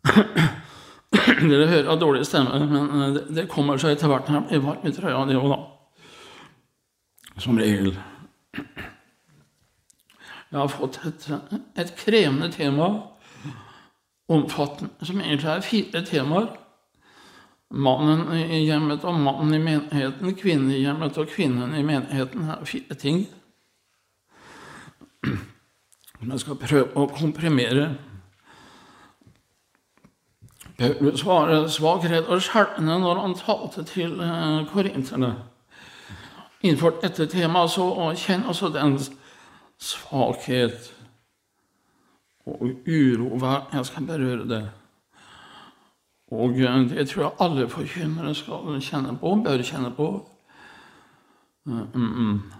Dere hører har dårlig stemme, men eh, det, kommer seg etter hvert jeg blir varm i trøya, det òg, da. Som regel. Jeg har fått et, et krevende tema, omfattende, som egentlig er fire temaer. Mannen i hjemmet og mannen i menigheten, kvinnen i hjemmet og kvinnen i menigheten er fire ting. Som jeg skal prøve å komprimere. Paulus var svak, redd og skjelvende når han talte til eh, korinterne. Innenfor dette temaet så kjenn altså den svakhet og uro hver Jeg skal berøre det. Og eh, det tror jeg alle forkynnere skal kjenne på, bør kjenne på. Mm -mm.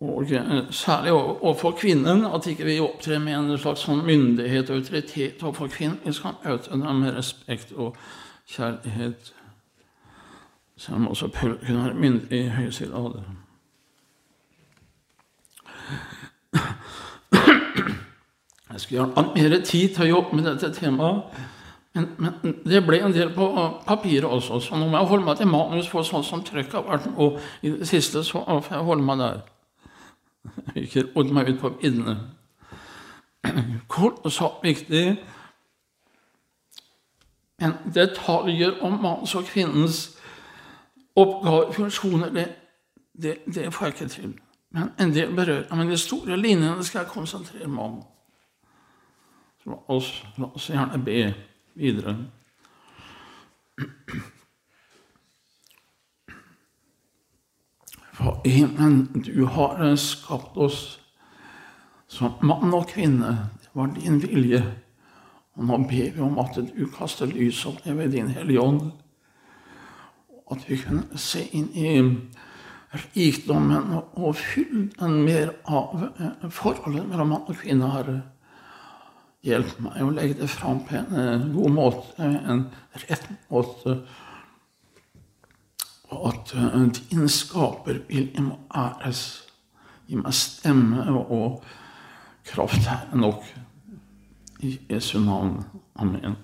Og eh, særlig overfor kvinnen, at ikke vi opptrer med en slags sånn myndighet og autoritet overfor kvinnen. Vi skal møte dem med respekt og kjærlighet. Selv om også Paul kunne være myndig i høyeste grad. Jeg skulle gjerne hatt mer tid til å jobbe med dette temaet. Men, men, det ble en del på papiret også, så nå må jeg holde meg til manus, for sånn som trykket har vært nå i det siste, så får jeg holde meg der. Ikke rodde meg ut på viddene. Kolossalt viktig. En detaljer om manns og kvinnens oppgaver, funksjoner, det, det, det får jeg ikke til. Men en del berører. Men de store linjene skal jeg konsentrere meg om. La oss, la oss gjerne be videre. For himmelen, du har skapt oss som mann og kvinne. Det var din vilje. Og nå ber vi om at du kaster lys over det ved din Hellige Ånd. At vi kunne se inn i rikdommen og fylden mer av forholdet mellom mann og kvinne, Herre. Hjelp meg å legge det fram på en eh, god måte, en rett måte. At eh, din skapervilje må æres. Gi meg stemme og kraft her nok. I Jesu navn. Amen.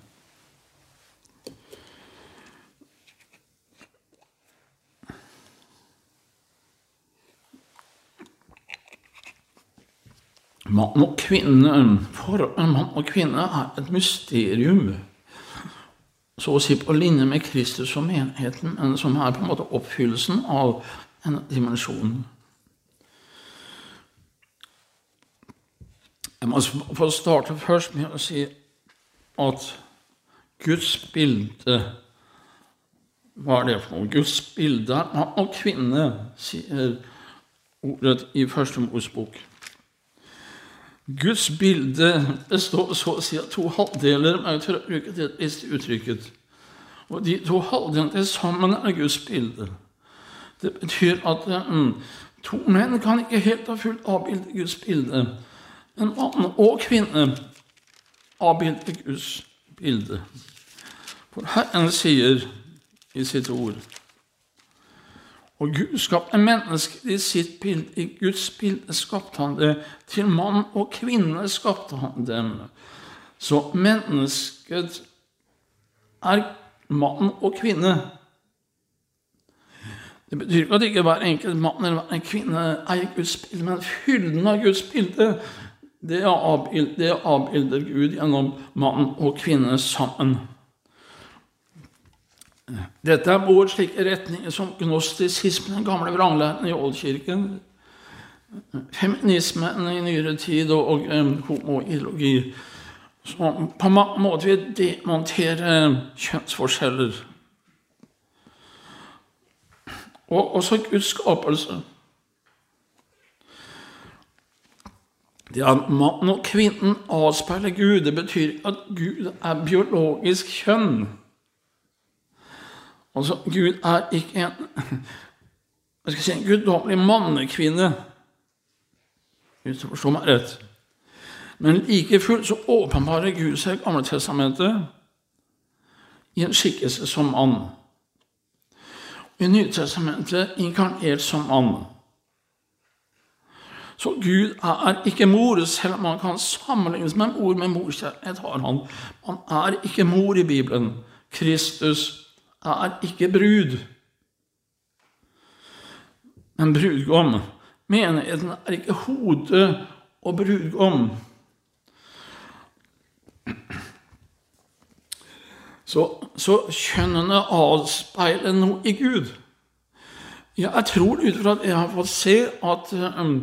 Mann og kvinne, For mann og kvinne er et mysterium. Så å si på linje med Kristus som enheten, men som er på en måte oppfyllelsen av denne dimensjonen. Jeg må få starte først med å si at Guds bilde Hva er det for noe? Guds bilde er mann og kvinne, sier ordet i Første Mosebok. Guds bilde består så å si av to halvdeler, men tør å bruke det visste uttrykket. Og de to halvdelene til sammen er Guds bilde. Det betyr at um, to menn kan ikke helt ha fullt avbilde Guds bilde. En mann og kvinne avbilder Guds bilde. For Herren sier i sitt ord og Gud skapte mennesket i sitt bilde. I Guds bilde skapte han det. Til mann og kvinne skapte han dem. Så mennesket er mann og kvinne. Det betyr ikke at ikke hver enkelt mann eller hver kvinne eier Guds bilde, men fylden av Guds bilde, det avbilder Gud gjennom mann og kvinne sammen. Dette er vår slike retninger som gnostisismen, den gamle vranglæren i Oldkirken, feminismen i nyere tid og, og um, homoideologi, som på mange måter vil demontere kjønnsforskjeller. Og også Guds skapelse. Det at mannen og kvinnen avspeiler Gud, det betyr at Gud er biologisk kjønn. Altså, Gud er ikke en jeg skal si, en guddommelig mannekvinne, hvis du forstår meg rett. Men like fullt så åpenbarer Gud seg Gamle Testamentet i en skikkelse som mann. I Nytestamentet inkarnert som mann. Så Gud er ikke mor, selv om man kan sammenlignes med mor med morskjærlighet. har Han Han er ikke mor i Bibelen. Kristus er ikke brud, men brudgom. Menigheten er ikke hode og brudgom. Så, så kjønnene avspeiler noe i Gud. Jeg tror ut fra at jeg har fått se at um,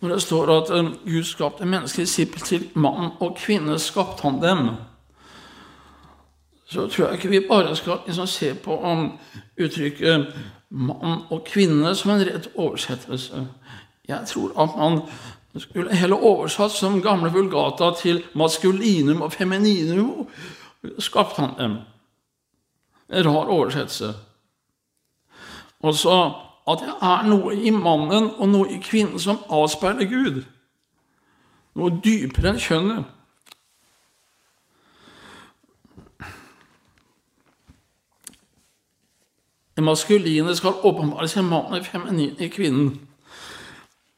når det står at um, Gud skapte mennesker til mann og kvinne, skapte han dem, så tror jeg ikke vi bare skal liksom, se på om uttrykket mann og kvinne som en rett oversettelse. Jeg tror at man skulle heller oversatt som gamle vulgata til maskulinum og femininum. Skapte han dem. En rar oversettelse. Og så at det er noe i mannen og noe i kvinnen som avspeiler Gud. Noe dypere enn kjønnet. Det maskuline skal åpenbare seg mannen, og feminine i kvinnen.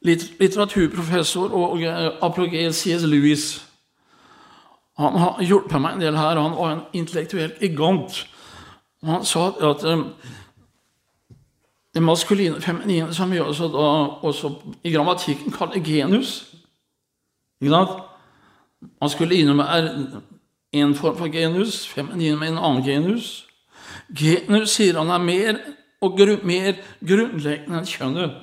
Litteraturprofessor og eh, apologet C.S. Lewis han har hjulpet meg en del her. Han var en intellektuell gigant. Han sa at eh, det maskuline og feminine, som vi også, da, også i grammatikken kaller genus. Ikke sant? Maskuline er en form for genus, feminine med en annen genus. Genus sier han er mer, og gru, mer grunnleggende enn kjønnet.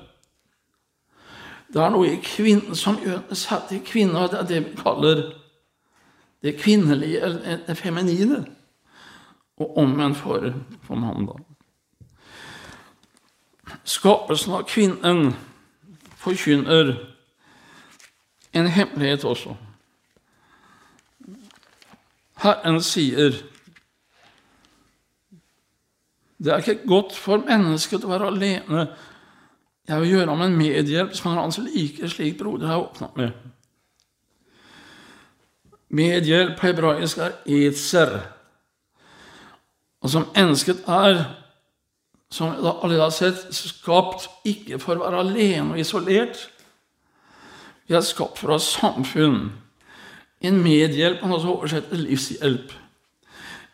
Det er noe i kvinnen som gjør seg til kvinne, det er det vi kaller det kvinnelige, det feminine, og omvendt for, for mannen. Skapelsen av kvinnen forkynner en hemmelighet også. Herren sier det er ikke godt for mennesket å være alene. Jeg vil gjøre ham en medhjelp som er hans like, slik broder har åpnet med. Medhjelp på hebraisk er etser, og som ønsket er som vi allerede har sett, skapt ikke for å være alene og isolert. Vi er skapt for å ha samfunn. En medhjelp kan også oversettes livshjelp.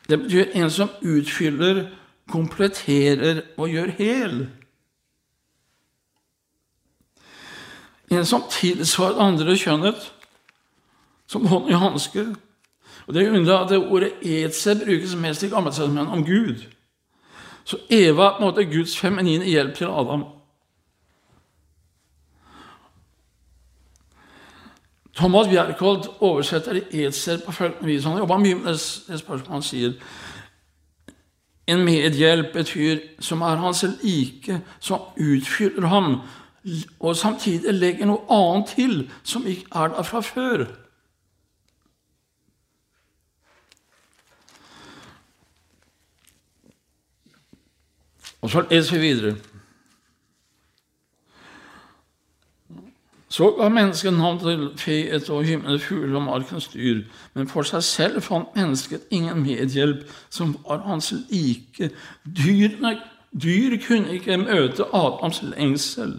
Det betyr en som utfyller, kompletterer og gjør hel. En som tilsvarer andre kjønnet, som hånd i hanske. Og Det er underlig at det ordet etse brukes mest i Gammeltestamentet om Gud. Så Eva på en måte Guds feminine hjelp til Adam. Thomas Bjerkholt oversetter Etser på følgende vis. Han jobba mye med det spørsmålet han sier. En medhjelp betyr som er hans like, som utfyller ham, og samtidig legger noe annet til som ikke er der fra før. Og så leser vi videre. Så ga mennesket navn til feet og himmelens fugl og markens dyr, men for seg selv fant mennesket ingen medhjelp som var hans like. Dyrene, dyr kunne ikke møte Adams lengsel.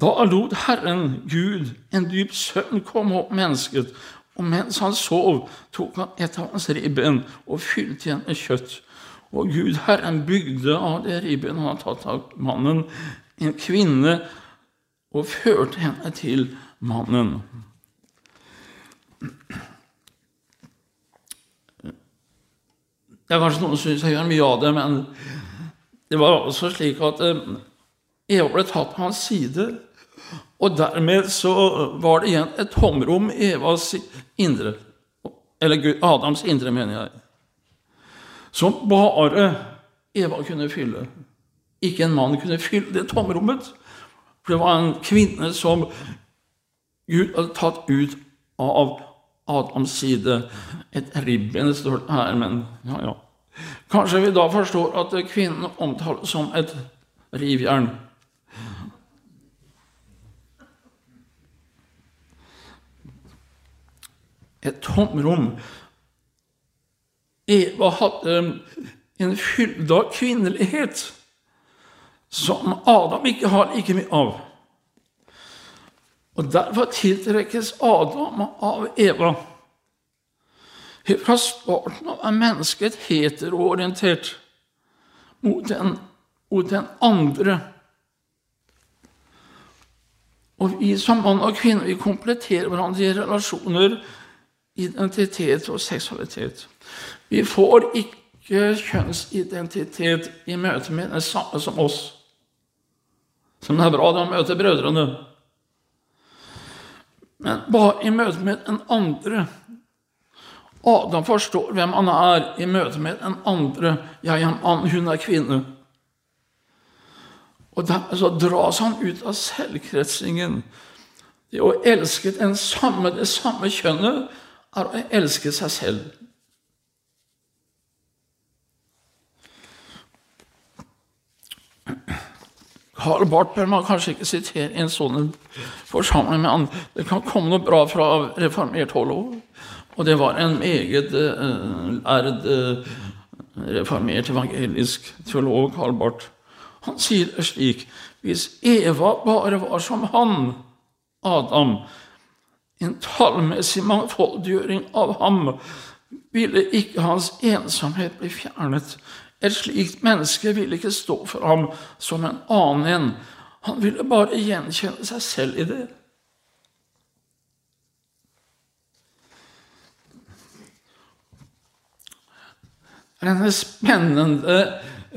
Da lot Herren Gud en dyp søvn komme opp mennesket, og mens han sov, tok han et av hans ribben og fylte igjen med kjøtt. Og Gud Herren bygde av det ribben han hadde tatt av mannen, en kvinne, og førte henne til mannen. Det er kanskje noen som syns jeg gjør mye av det, men det var altså slik at eh, Eva ble tatt på hans side, og dermed så var det igjen et tomrom i Evas indre. Eller Adams indre, mener jeg som bare Eva kunne fylle. Ikke en mann kunne fylle det tomrommet. For det var en kvinne som Gud hadde tatt ut av Adams side. Et ribben står her, men ja, ja. Kanskje vi da forstår at kvinnen omtales som et rivjern. Et tomrom Eva hadde en fylde av kvinnelighet som Adam ikke har like mye av. Og derfor tiltrekkes Adam av Eva. Fra starten av er mennesket heteroorientert mot den, mot den andre. Og vi som mann og kvinne vi kompletterer hverandre i relasjoner, identitet og seksualitet. Vi får ikke kjønnsidentitet i møte med den samme som oss. Som det er bra å møter brødrene. Men bare i møte med den andre. Adam forstår hvem han er i møte med den andre. Jeg er mann, hun er kvinne. Og dermed så dras han ut av selvkretsingen. Det å elske den samme, det samme kjønnet er å elske seg selv. Karl Barth bør man kanskje ikke sitere i en sånn forsamling, men det kan komme noe bra fra reformert hold òg. Og det var en meget uh, reformert evangelisk teolog, Karl Barth. Han sier det slik Hvis Eva bare var som han, Adam, en tallmessig mangfoldiggjøring av ham, ville ikke hans ensomhet bli fjernet. Et slikt menneske ville ikke stå for ham som en annen en. Han ville bare gjenkjenne seg selv i det. Det er en spennende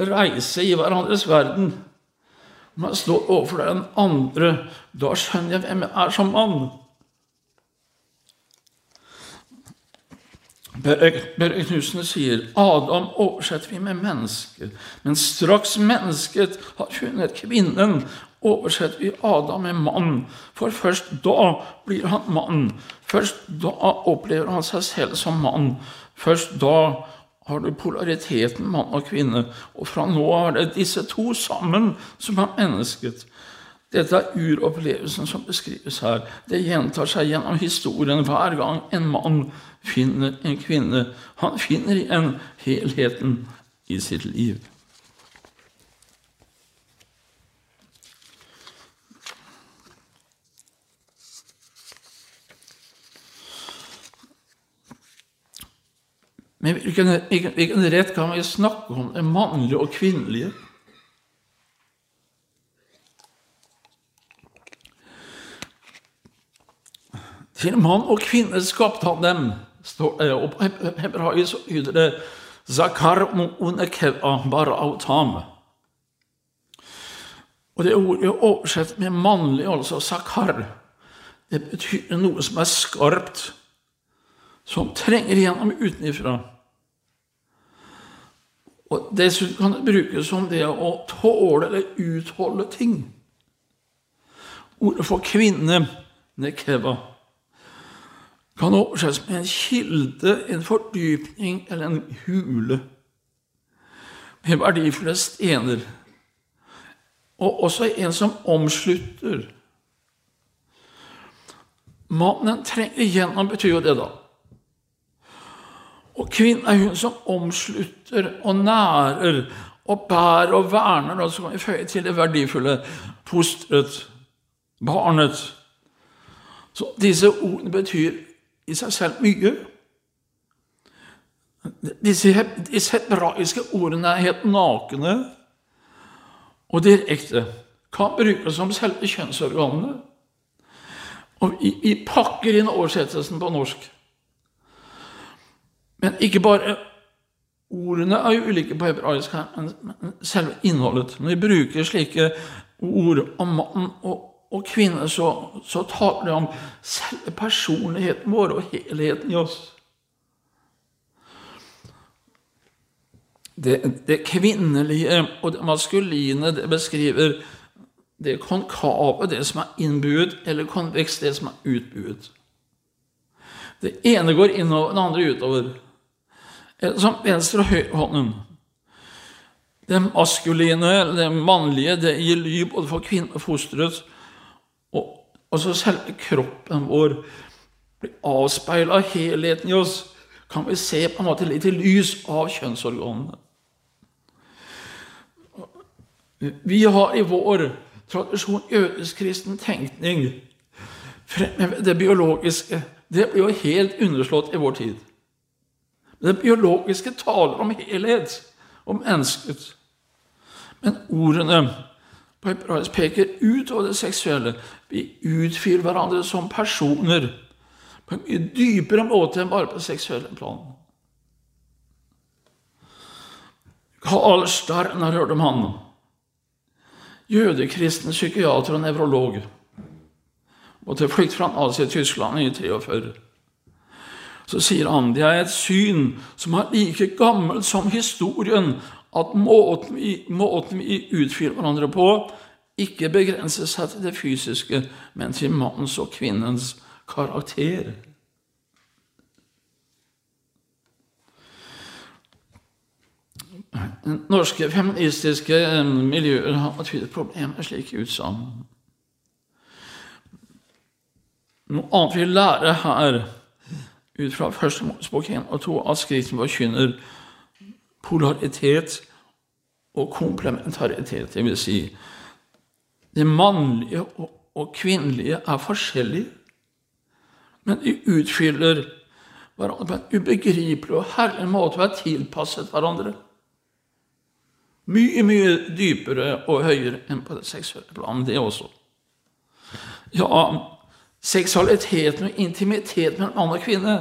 reise i hverandres verden. Når man står overfor den andre, da skjønner jeg hvem jeg er som mann. Børre Knutsen sier Adam oversetter vi med menneske, men straks mennesket har funnet kvinnen, oversetter vi Adam med mann, for først da blir han mann. Først da opplever han seg selv som mann. Først da har du polariteten mann og kvinne, og fra nå av er det disse to sammen som er mennesket. Dette er uropplevelsen som beskrives her. Det gjentar seg gjennom historien hver gang en mann finner en kvinne. Han finner igjen helheten i sitt liv. Men hvilken, hvilken rett kan vi snakke om det mannlige og kvinnelige? Til mann og kvinne skapte han dem, står det. Og på hebraisk lyder det Zakar barautam. Og det ordet er oversett med mannlig, altså zakar. Det betyr noe som er skarpt, som trenger igjennom utenfra. Og Dessuten kan det brukes som det å tåle eller utholde ting. Ordet for kvinne, nekeva, kan oversettes med en kilde, en fordypning eller en hule med verdifulle stener. Og også en som omslutter. Mannen trenger igjennom, betyr jo det, da. Og kvinnen er hun som omslutter og nærer og bærer og verner, og så kan vi føye til det verdifulle fosteret, barnet. Så disse ordene betyr i seg selv mye. Disse, disse hebraiske ordene er helt nakne og direkte. Kan brukes som selve kjønnsorganene. Og vi, vi pakker inn oversettelsen på norsk. Men ikke bare Ordene er ulike på hebraisk, men selve innholdet. Når vi bruker slike ord om mann og og kvinner, så, så taler det om selve personligheten vår og helheten i oss. Det, det kvinnelige og det maskuline det beskriver det konkave, det som er innbuet, eller konveks, det som er utbuet. Det ene går innover, det andre utover. Som venstre- og høyrehånden. Det maskuline, det mannlige, det gir ly både for kvinnen og fosteret. Og så selve kroppen vår blir avspeila helheten i oss. Kan vi se på en måte litt i lys av kjønnsorganene. Vi har i vår tradisjon jødisk kristen tenkning fremheve det biologiske. Det blir jo helt underslått i vår tid. Det biologiske taler om helhet, om mennesket. Men ordene på hebraisk peker utover det seksuelle. Vi utfyller hverandre som personer på en mye dypere måte enn bare på seksuelle plan. Karl Stern har hørt om han. Jødekristen psykiater og nevrolog. Måtte flykte fra Nazi-Tyskland i 43. Så sier han det er et syn som er like gammelt som historien, at måten vi, måten vi utfyller hverandre på, ikke begrenser seg til det fysiske, men til mannens og kvinnens karakter. Norske feministiske eh, miljøer har tydelig problemer med slike utsagn. Noe annet vi lærer her, ut fra første Mosebok 1 og 2, at Skriften forkynner polaritet og komplementaritet. Det vil si, det mannlige og kvinnelige er forskjellige, men de utfyller hverandre på en ubegripelig og herlig måte og er tilpasset hverandre. Mye, mye dypere og høyere enn på det seksuelle planet, det også. Ja, seksualiteten og intimiteten mellom mann og kvinne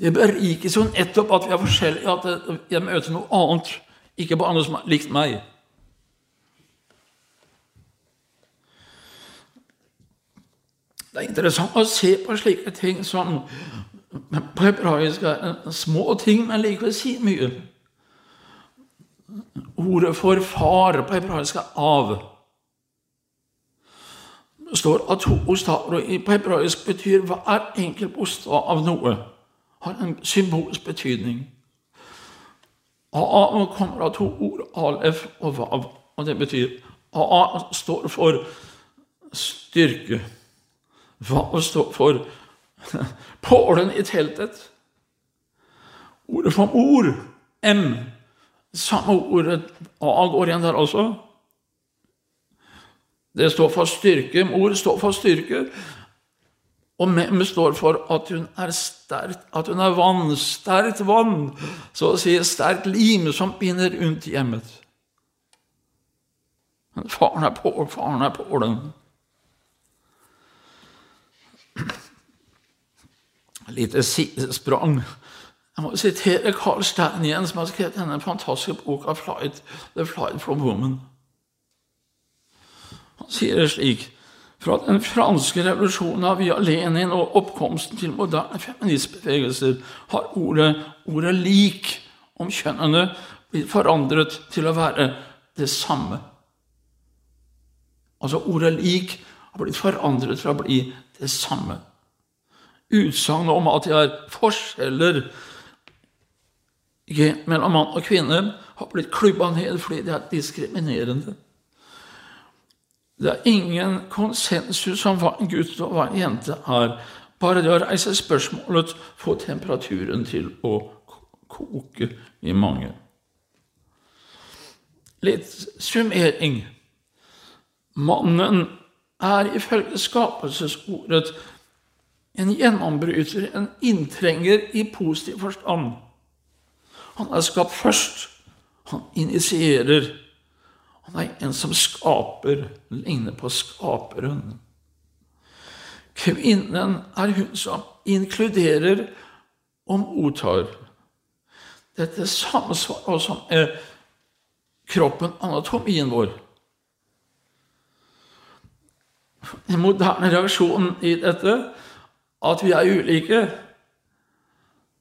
det berikes jo nettopp at vi er forskjellige, at jeg møter noe annet, ikke bare noe som er likt meg. Det er interessant å se på slike ting som på hebraisk er små ting, men likevel sier mye. Ordet for far på hebraisk er av. Det står at to bokstaver på hebraisk betyr hver enkelt bokstav av noe. Har en symbolsk betydning. A kommer av to ord, alef og vav. Og det betyr A står for styrke. Vav står for pålen i teltet. Ordet for ord, M, samme ordet A går igjen der også. Det står for styrke. Ord står for styrke. Og Mem står for at hun er sterkt, at hun er vann, sterkt vann, så å si sterkt lim som binder rundt hjemmet. Men faren er på, faren er på den. Lite sidesprang. Jeg må sitere Carl Stein igjen, som har skrevet denne fantastiske boka The Flight from Woman'. Han sier det slik fra den franske revolusjonen av via Lenin og oppkomsten til moderne feministbevegelser har ordet, ordet 'lik' om kjønnene blitt forandret til å være det samme. Altså ordet 'lik' har blitt forandret til å bli det samme. Utsagnet om at det er forskjeller mellom mann og kvinne, har blitt klubba ned fordi det er diskriminerende. Det er ingen konsensus om hva en gutt og hva en jente er. Bare det å reise spørsmålet får temperaturen til å koke i mange. Litt summering. Mannen er ifølge skapelsesordet en gjennombryter, en inntrenger i positiv forstand. Han er skapt først. Han initierer han er en som skaper, ligner på skaperen. Kvinnen er hun som inkluderer og mottar. Dette samsvarer også med kroppen, anatomien vår. Den moderne reaksjonen i dette, at vi er ulike,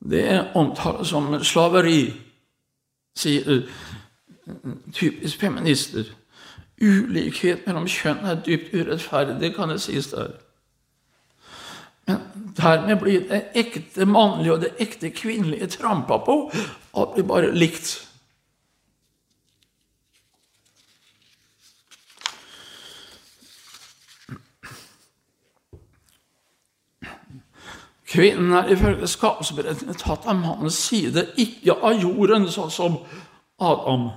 det omtales som slaveri, sier typisk feminister. Ulikhet mellom kjønn er dypt urettferdig, kan det sies der. Men dermed blir det ekte mannlige og det ekte kvinnelige trampa på. Alt blir bare likt. Kvinnen er ifølge skapelsesberetningen tatt av mannens side, ikke av jorden, sånn som Adam.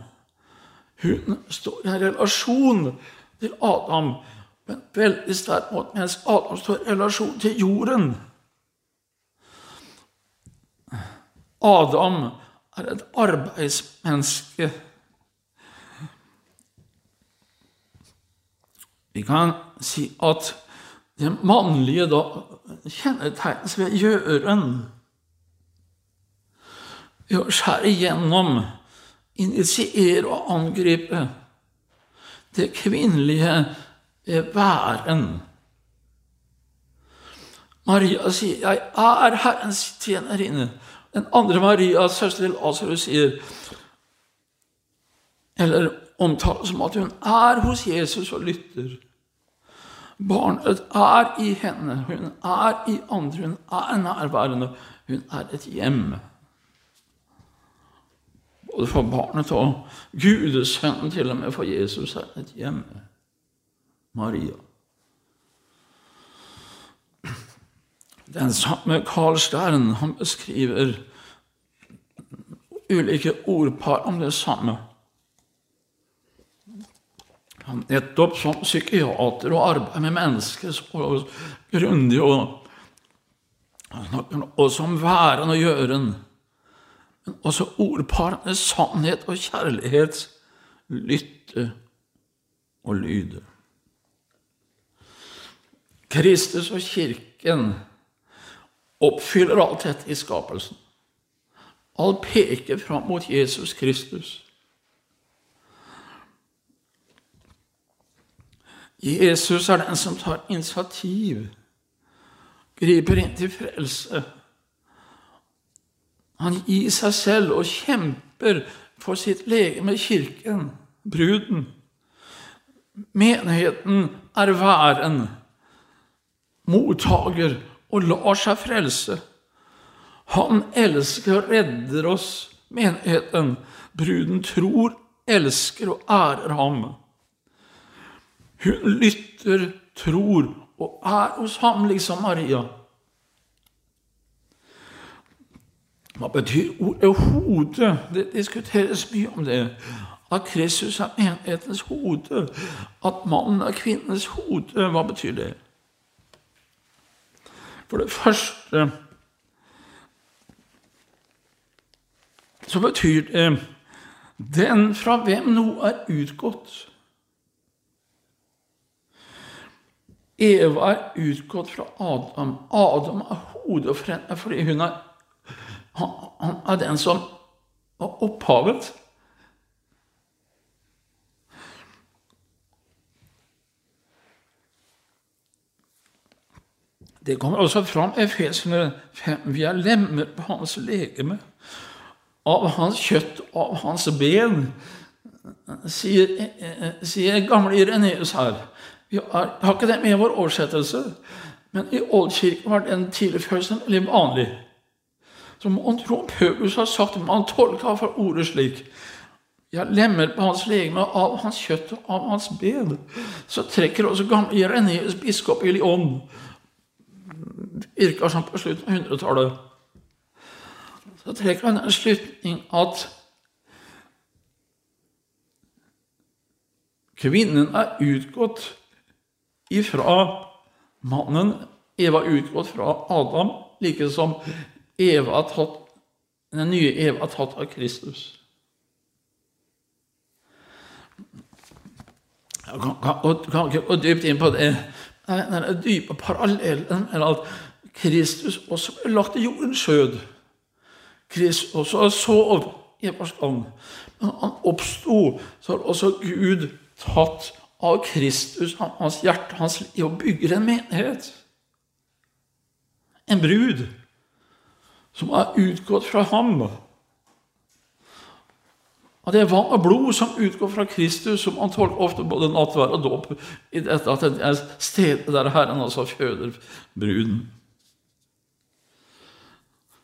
Hun står i en relasjon til Adam på en veldig sterk måte, mens Adam står i relasjon til jorden. Adam er et arbeidsmenneske. Vi kan si at det mannlige da kjennetegnes ved gjøren. Ved å skjære igjennom, initiere og angripe det kvinnelige væren. Maria sier 'Jeg er Herrens tjenerinne'. Den andre Maria, søster til Lasarus, sier Eller omtaler som at hun er hos Jesus og lytter. Barnet er i henne, hun er i andre, hun er nærværende. Hun er et hjem. Både for barnet og Gudesønnen, til og med for Jesus, er et hjem. Maria. Den samme Karl Stern han beskriver ulike ordpar om det samme. Han nettopp som psykiater og arbeider med mennesker så grundig og også om væren og gjøren. Men også ordparene sannhet og kjærlighet, lytte og lyde. Kristus og Kirken oppfyller alt dette i skapelsen. Alt peker fram mot Jesus Kristus. Jesus er den som tar initiativ, griper inn til frelse. Han gir seg selv og kjemper for sitt legeme, kirken, bruden. Menigheten er væren, mottaker og lar seg frelse. Han elsker og redder oss, menigheten. Bruden tror, elsker og ærer ham. Hun lytter, tror og er hos ham, liksom Maria. Hva betyr ordet hode? Det diskuteres mye om det. At Kristus er menighetens hode. At mannen er kvinnens hode. Hva betyr det? For det første så betyr det den fra hvem noe er utgått. Eva er utgått fra Adam. Adam er hodet for henne fordi hun er, han er den som var opphavet. Det kommer også fram i Efesene 5. Vi er lemmer på hans legeme, av hans kjøtt, og av hans ben, sier, sier gamle Ireneus her. Vi har, har, ikke det med i vår oversettelse, men i Oldkirken var den tilføyelsen veldig vanlig. Så Antron Paulus har sagt man tolka for ordet slik. Jeg lemmer på hans legeme av hans kjøtt og av hans ben. Så trekker også gamle Ireneus, biskop i Lyon, Virker som på slutten av 100-tallet. Så trekker han en slutning at kvinnen er utgått ifra mannen. Eva utgått fra Adam, like som Eva tatt, den nye Eva er tatt av Kristus. Kan ikke gå dypt inn på det. Den dype parallellen mellom at Kristus også ble lagt i jordens skjød. Kristus også sov i forstand. Men han oppsto, så har også Gud tatt av Kristus hans hjerte, hans liv, og bygger en menighet. En brud som er utgått fra ham. Og det er vann og blod som utgår fra Kristus, som han tolker ofte både nattverd og dåp i dette at det er stedet der Herren altså føder bruden.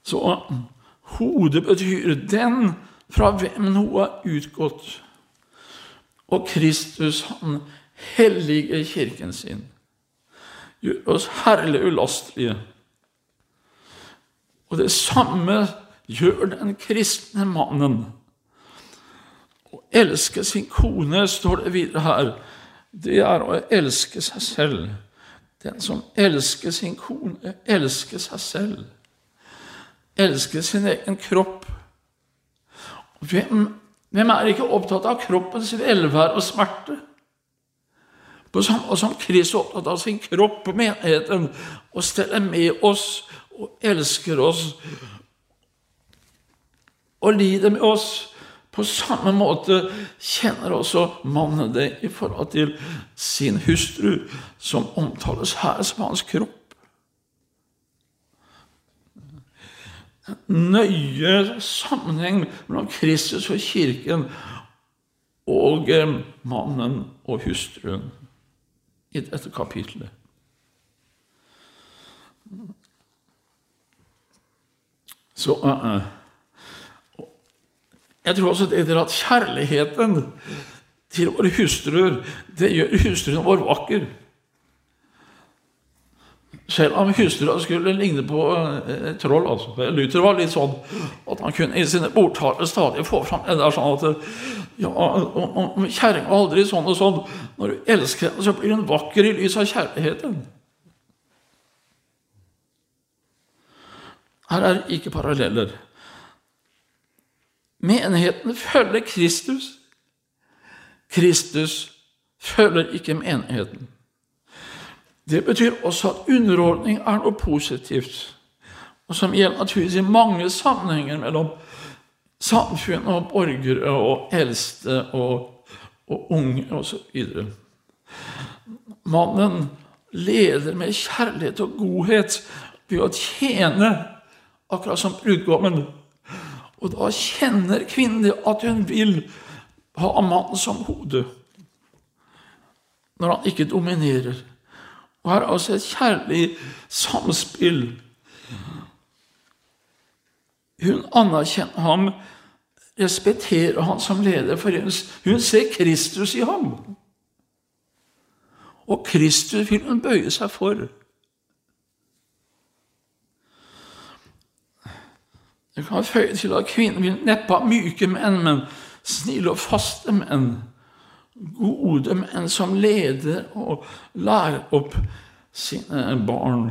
Så hodet betyr den fra hvem noe er utgått. Og Kristus, han hellige kirken sin. Gjør oss herlig ulastelige. Og det samme gjør den kristne mannen. Å elske sin kone, står det videre her, det er å elske seg selv. Den som elsker sin kone, elsker seg selv. Elsker sin egen kropp. Hvem, hvem er ikke opptatt av kroppens velvære og smerte? På samme som Kristus opptatt av sin kropp menigheten og steller med oss og elsker oss og lider med oss. På samme måte kjenner også mannen det i forhold til sin hustru, som omtales her som hans kropp. Nøye sammenheng mellom Kristus og kirken og eh, mannen og hustruen i dette kapitlet. Så uh, Jeg tror også det at kjærligheten til våre hustruer, det gjør hustruen vår vakker. Selv om hustruen skulle ligne på et troll. altså. Luther var litt sånn at han kunne i sine bordtaler stadig få fram det der sånn at ja, Kjerringa var aldri sånn og sånn Når du elsker henne, så blir hun vakker i lys av kjærligheten. Her er ikke paralleller. Menigheten følger Kristus. Kristus følger ikke menigheten. Det betyr også at underordning er noe positivt, og som gjelder naturligvis i mange sammenhenger mellom samfunn og borgere og eldste og, og unge osv. Mannen leder med kjærlighet og godhet ved å tjene akkurat som brudgommen. Og da kjenner kvinnen at hun vil ha mannen som hode, når han ikke dominerer. Og her er altså et kjærlig samspill. Hun anerkjenner ham, respekterer ham som leder, for hun ser Kristus i ham. Og Kristus vil hun bøye seg for. Jeg kan føye til at kvinner vil neppe ha myke menn, men snille og faste menn. Gode menn som leder og lærer opp sine barn.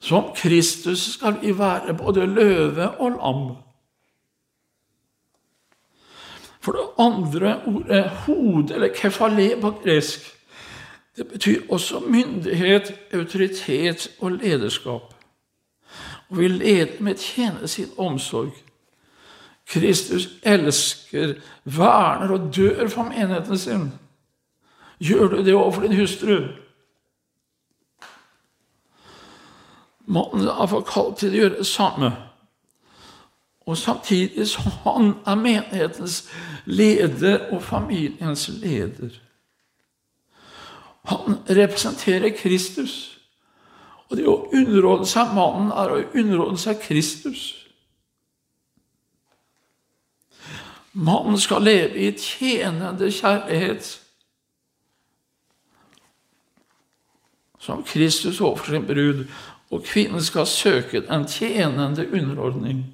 Som Kristus skal vi være både løve og lam. For det andre ordet hode, eller kefale på gresk, det betyr også myndighet, autoritet og lederskap og vil lede med tjene sin omsorg. Kristus elsker, verner og dør for menigheten sin. Gjør du det overfor din hustru? Mannen er forkalt til å gjøre det samme. Og samtidig som han er menighetens leder og familiens leder. Han representerer Kristus. Og det å underholde seg mannen er å underholde seg Kristus. Mannen skal leve i tjenende kjærlighet. Som Kristus overfor sin brud, og kvinnen skal søke en tjenende underordning.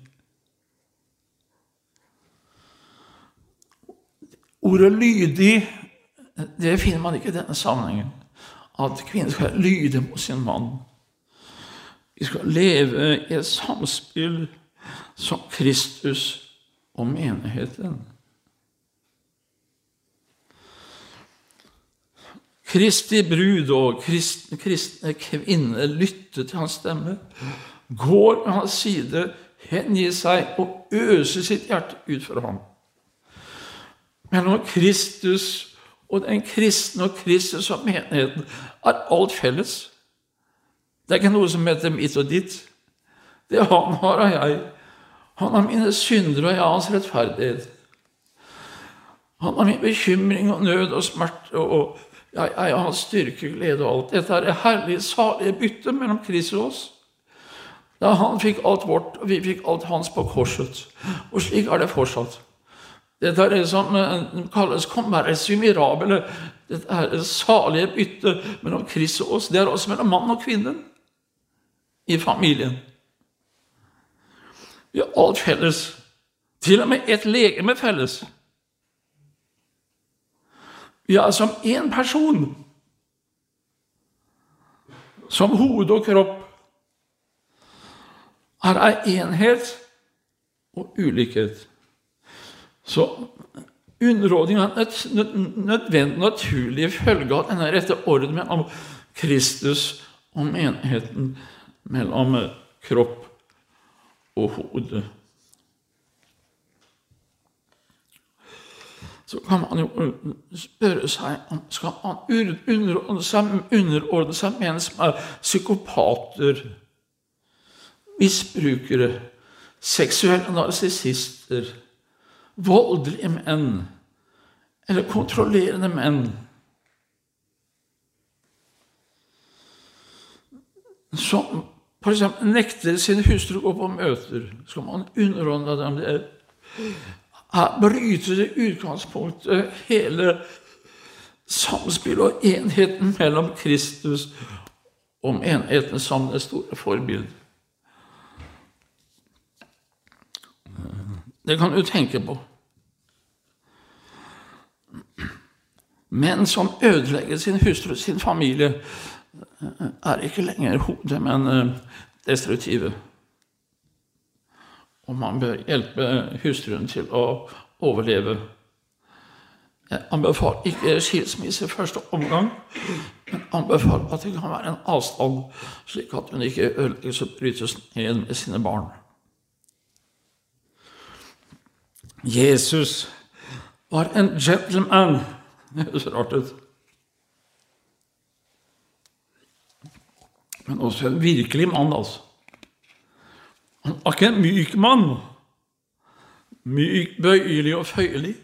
Ordet 'lydig' det finner man ikke i denne sammenhengen. At kvinnen skal lyde mot sin mann. Vi skal leve i et samspill som Kristus og menigheten. Kristi brud og kristne, kvinner lytter til hans stemme, går ved hans side, hengir seg og øser sitt hjerte ut for ham. Mellom Kristus og den kristne og Kristus og menigheten er alt felles. Det er ikke noe som heter mitt og ditt. Det han har, av jeg. Han har mine synder, og jeg har hans rettferdighet. Han har min bekymring og nød og smerte, og jeg, jeg har hans styrke, glede og alt. Dette er det herlige, salige byttet mellom Kristus og oss. Da han fikk alt vårt, og vi fikk alt hans på korset. Og slik er det fortsatt. Dette er det som eh, kalles commercium mirabile. Dette er det salige byttet mellom Kristus og oss. Det er også mellom mann og kvinne i familien. Vi har alt felles. Til og med et legeme felles. Vi er som én person. Som hode og kropp. Her er enhet og ulikhet. Så underordning er et nødvendig, naturlig følge av denne rette orden om Kristus og menigheten, mellom kropp og hode. Så kan man jo spørre seg om skal man underordne seg, underordne seg menn som er psykopater, misbrukere, seksuelle narsissister, voldelige menn eller kontrollerende menn. Som f.eks. nekter sin hustru å gå på møter. Skal man underordne dem det? Her bryter det utgangspunktet hele samspillet og enheten mellom Kristus og enheten som det store forbildet. Det kan du tenke på. Menn som ødelegger sin hustru sin familie, er ikke lenger hodet, men eh, destruktive. Og man bør hjelpe hustruen til å overleve. Jeg anbefaler ikke skilsmisse i første omgang, men anbefaler at det kan være en avstand, slik at hun ikke ødelegges og brytes ned med sine barn. Jesus var en gentleman. Det høres rart ut. Men også en virkelig mann, altså. Han var ikke en myk mann. Myk, bøyelig og føyelig.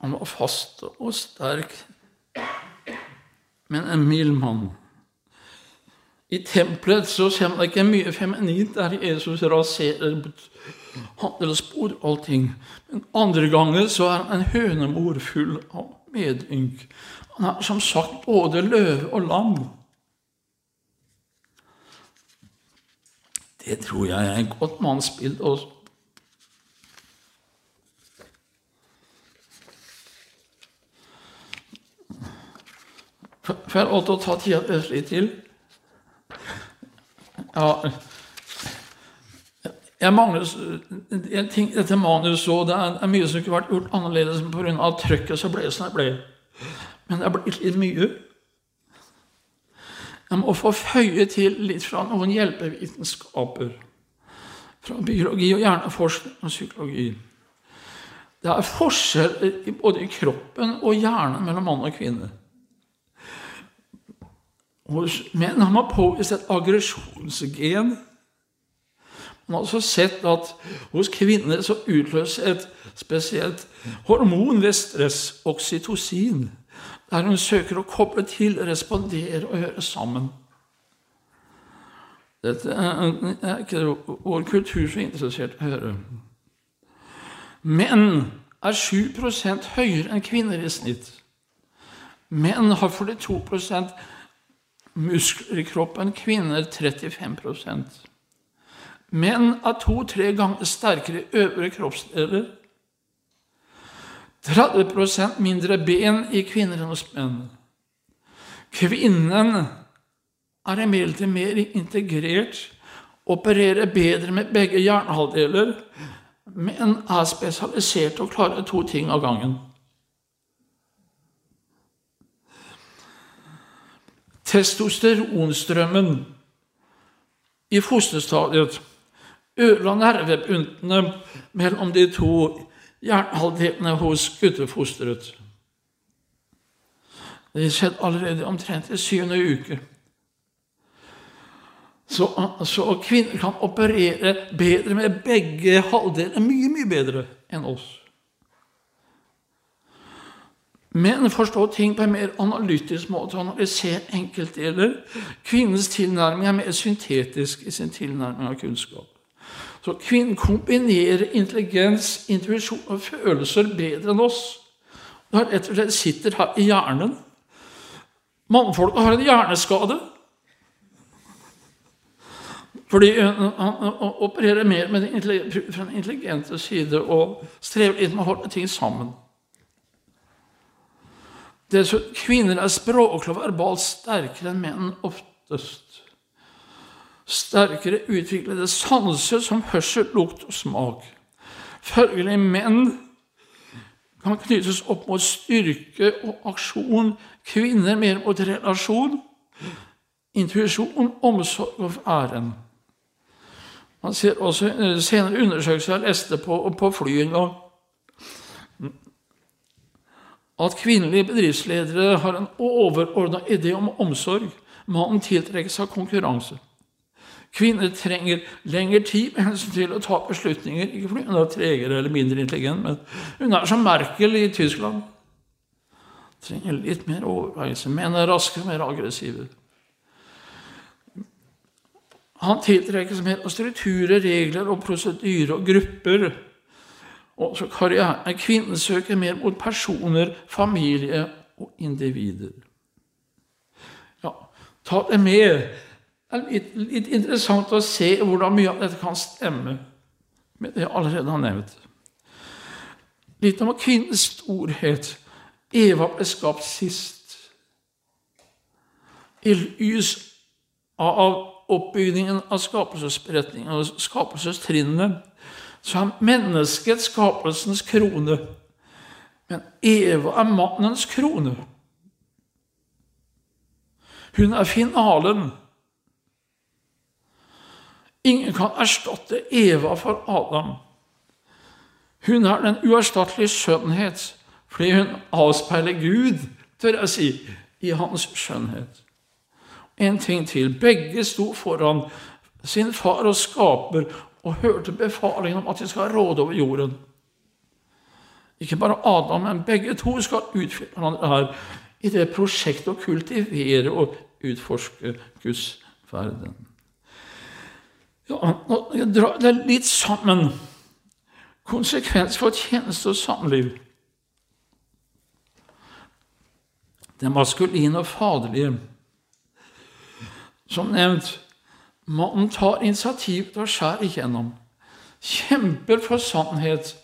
Han var fast og sterk, men en mild mann. I tempelet så ser man ikke mye feminint der Jesus raserer handelsspor og allting. Men andre ganger så er han en hønemor full av medynk. Han er som sagt både løve og lam. Det tror jeg er et godt mannsbilde også. Får jeg lov til å ta tida litt til? Ja jeg mangler jeg tenker, dette manuset òg. Det er mye som kunne vært gjort annerledes pga. trøkket så ble som det ble. Men det er blitt litt mye. Jeg må få føye til litt fra noen hjelpevitenskaper. Fra biologi og hjerneforskning og psykologi. Det er forskjell både i kroppen og hjernen mellom mann og kvinne. Hos menn har man påvist et aggresjonsgen man har også sett at hos kvinner så utløses et spesielt hormon ved stress, oksytocin, der hun søker å koble til, respondere og høre sammen. Dette er ikke vår kultur så interessert å høre. Menn er 7 høyere enn kvinner i snitt. Menn har 42% muskler i kroppen, kvinner 35 Menn er to-tre ganger sterkere øvre kroppsdeler. 30 mindre ben i kvinner enn hos menn. Kvinnen er imidlertid mer integrert, opererer bedre med begge hjernehalvdeler, men er spesialisert og klarer to ting av gangen. Testosteronstrømmen i fosterstadiet ødela nervebuntene mellom de to hjernehalvdelene hos guttefosteret. Det skjedde allerede omtrent i syvende uke. Så, så, kvinner kan operere bedre med begge halvdeler, mye, mye bedre enn oss. Men forstå ting på en mer analytisk måte og analysere enkeltdeler. Kvinnens tilnærming er mer syntetisk i sin tilnærming av kunnskap. Så kvinnen kombinerer intelligens, intuisjon og følelser bedre enn oss. Det rett og slett sitter her i hjernen. Mannfolket har en hjerneskade. Fordi han opererer mer med fra den intelligente side og strever litt med å holde ting sammen. Dessuten, kvinner er språklig og verbalt sterkere enn menn oftest. Sterkere utviklede sanser som hørsel, lukt og smak. Følgelig menn kan knyttes opp mot styrke og aksjon, kvinner mer mot relasjon, intuisjon, omsorg og æren. Man ser også senere undersøkelser jeg leste på, på fly en gang, at kvinnelige bedriftsledere har en overordna idé om omsorg. Mannen tiltrekkes av konkurranse. Kvinner trenger lengre tid med hensyn til å ta beslutninger, ikke fordi hun er tregere eller mindre intelligent, men hun er som Merkel i Tyskland. Trenger litt mer overveielse. Menn er raskere, mer aggressive. Han tiltrekkes mer av strukturer, regler og prosedyrer og grupper. Også karriere. Kvinnen søker mer mot personer, familie og individer. Ja, ta det med. Det er litt, litt interessant å se hvordan mye av dette kan stemme med det jeg allerede har nevnt. Litt om kvinnens storhet. Eva ble skapt sist. I lys av oppbyggingen av skapelsesberetningen og skapelsestrinnene så er mennesket skapelsens krone. Men Eva er mannens krone. Hun er finalen. Ingen kan erstatte Eva for Adam. Hun er den uerstattelige skjønnhet, fordi hun avspeiler Gud, tør jeg si, i hans skjønnhet. En ting til. Begge sto foran sin far og skaper og hørte befalingen om at de skal råde over jorden. Ikke bare Adam, men begge to skal utfylle hverandre her i det prosjektet å kultivere og utforske Guds verden. Ja, jeg drar det litt sammen. Konsekvens for tjeneste og samliv. Det maskuline og faderlige. Som nevnt, mannen tar initiativ til å skjære igjennom. Kjemper for sannhet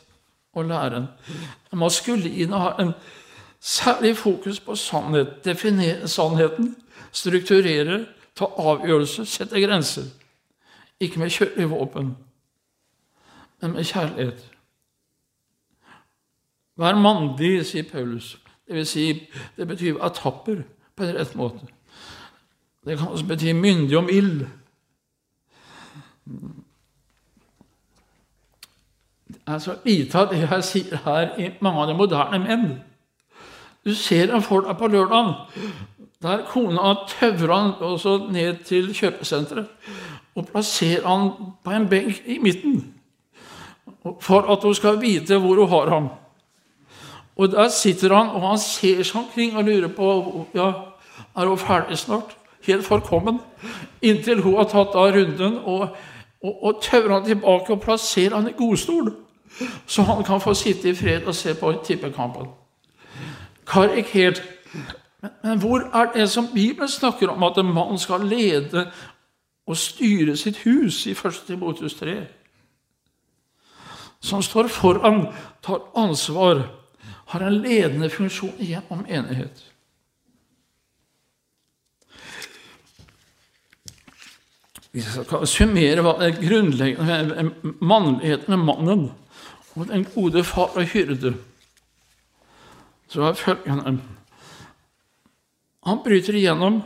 og læren. Det maskuline har en særlig fokus på sannhet. Definere sannheten, strukturere, ta avgjørelser, sette grenser. Ikke med kjølig våpen, men med kjærlighet. Vær mandig, sier Paulus. Det vil si, det betyr være tapper på en rett måte. Det kan også bety myndig om ild. Det er så lite av det jeg sier her i mange av de moderne menn. Du ser en deg på lørdagen, der kona tøvrer han også ned til kjøpesenteret og plasserer han på en benk i midten for at hun skal vite hvor hun har ham. Og der sitter han, og han ser seg omkring og lurer på ja, er hun ferdig snart. Helt forkommen. Inntil hun har tatt av runden og, og, og tøver han tilbake og plasserer han i godstol. Så han kan få sitte i fred og se på tippekampen. Karikert. Men, men hvor er det som Bibelen snakker om at en mann skal lede og styre sitt hus i 1. Timotius 3? Som står foran, tar ansvar har en ledende funksjon gjennom enighet. Vi skal summere hva det grunnleggende mannligheten med mannen og den gode far og hyrde. Så er følgende Han bryter igjennom,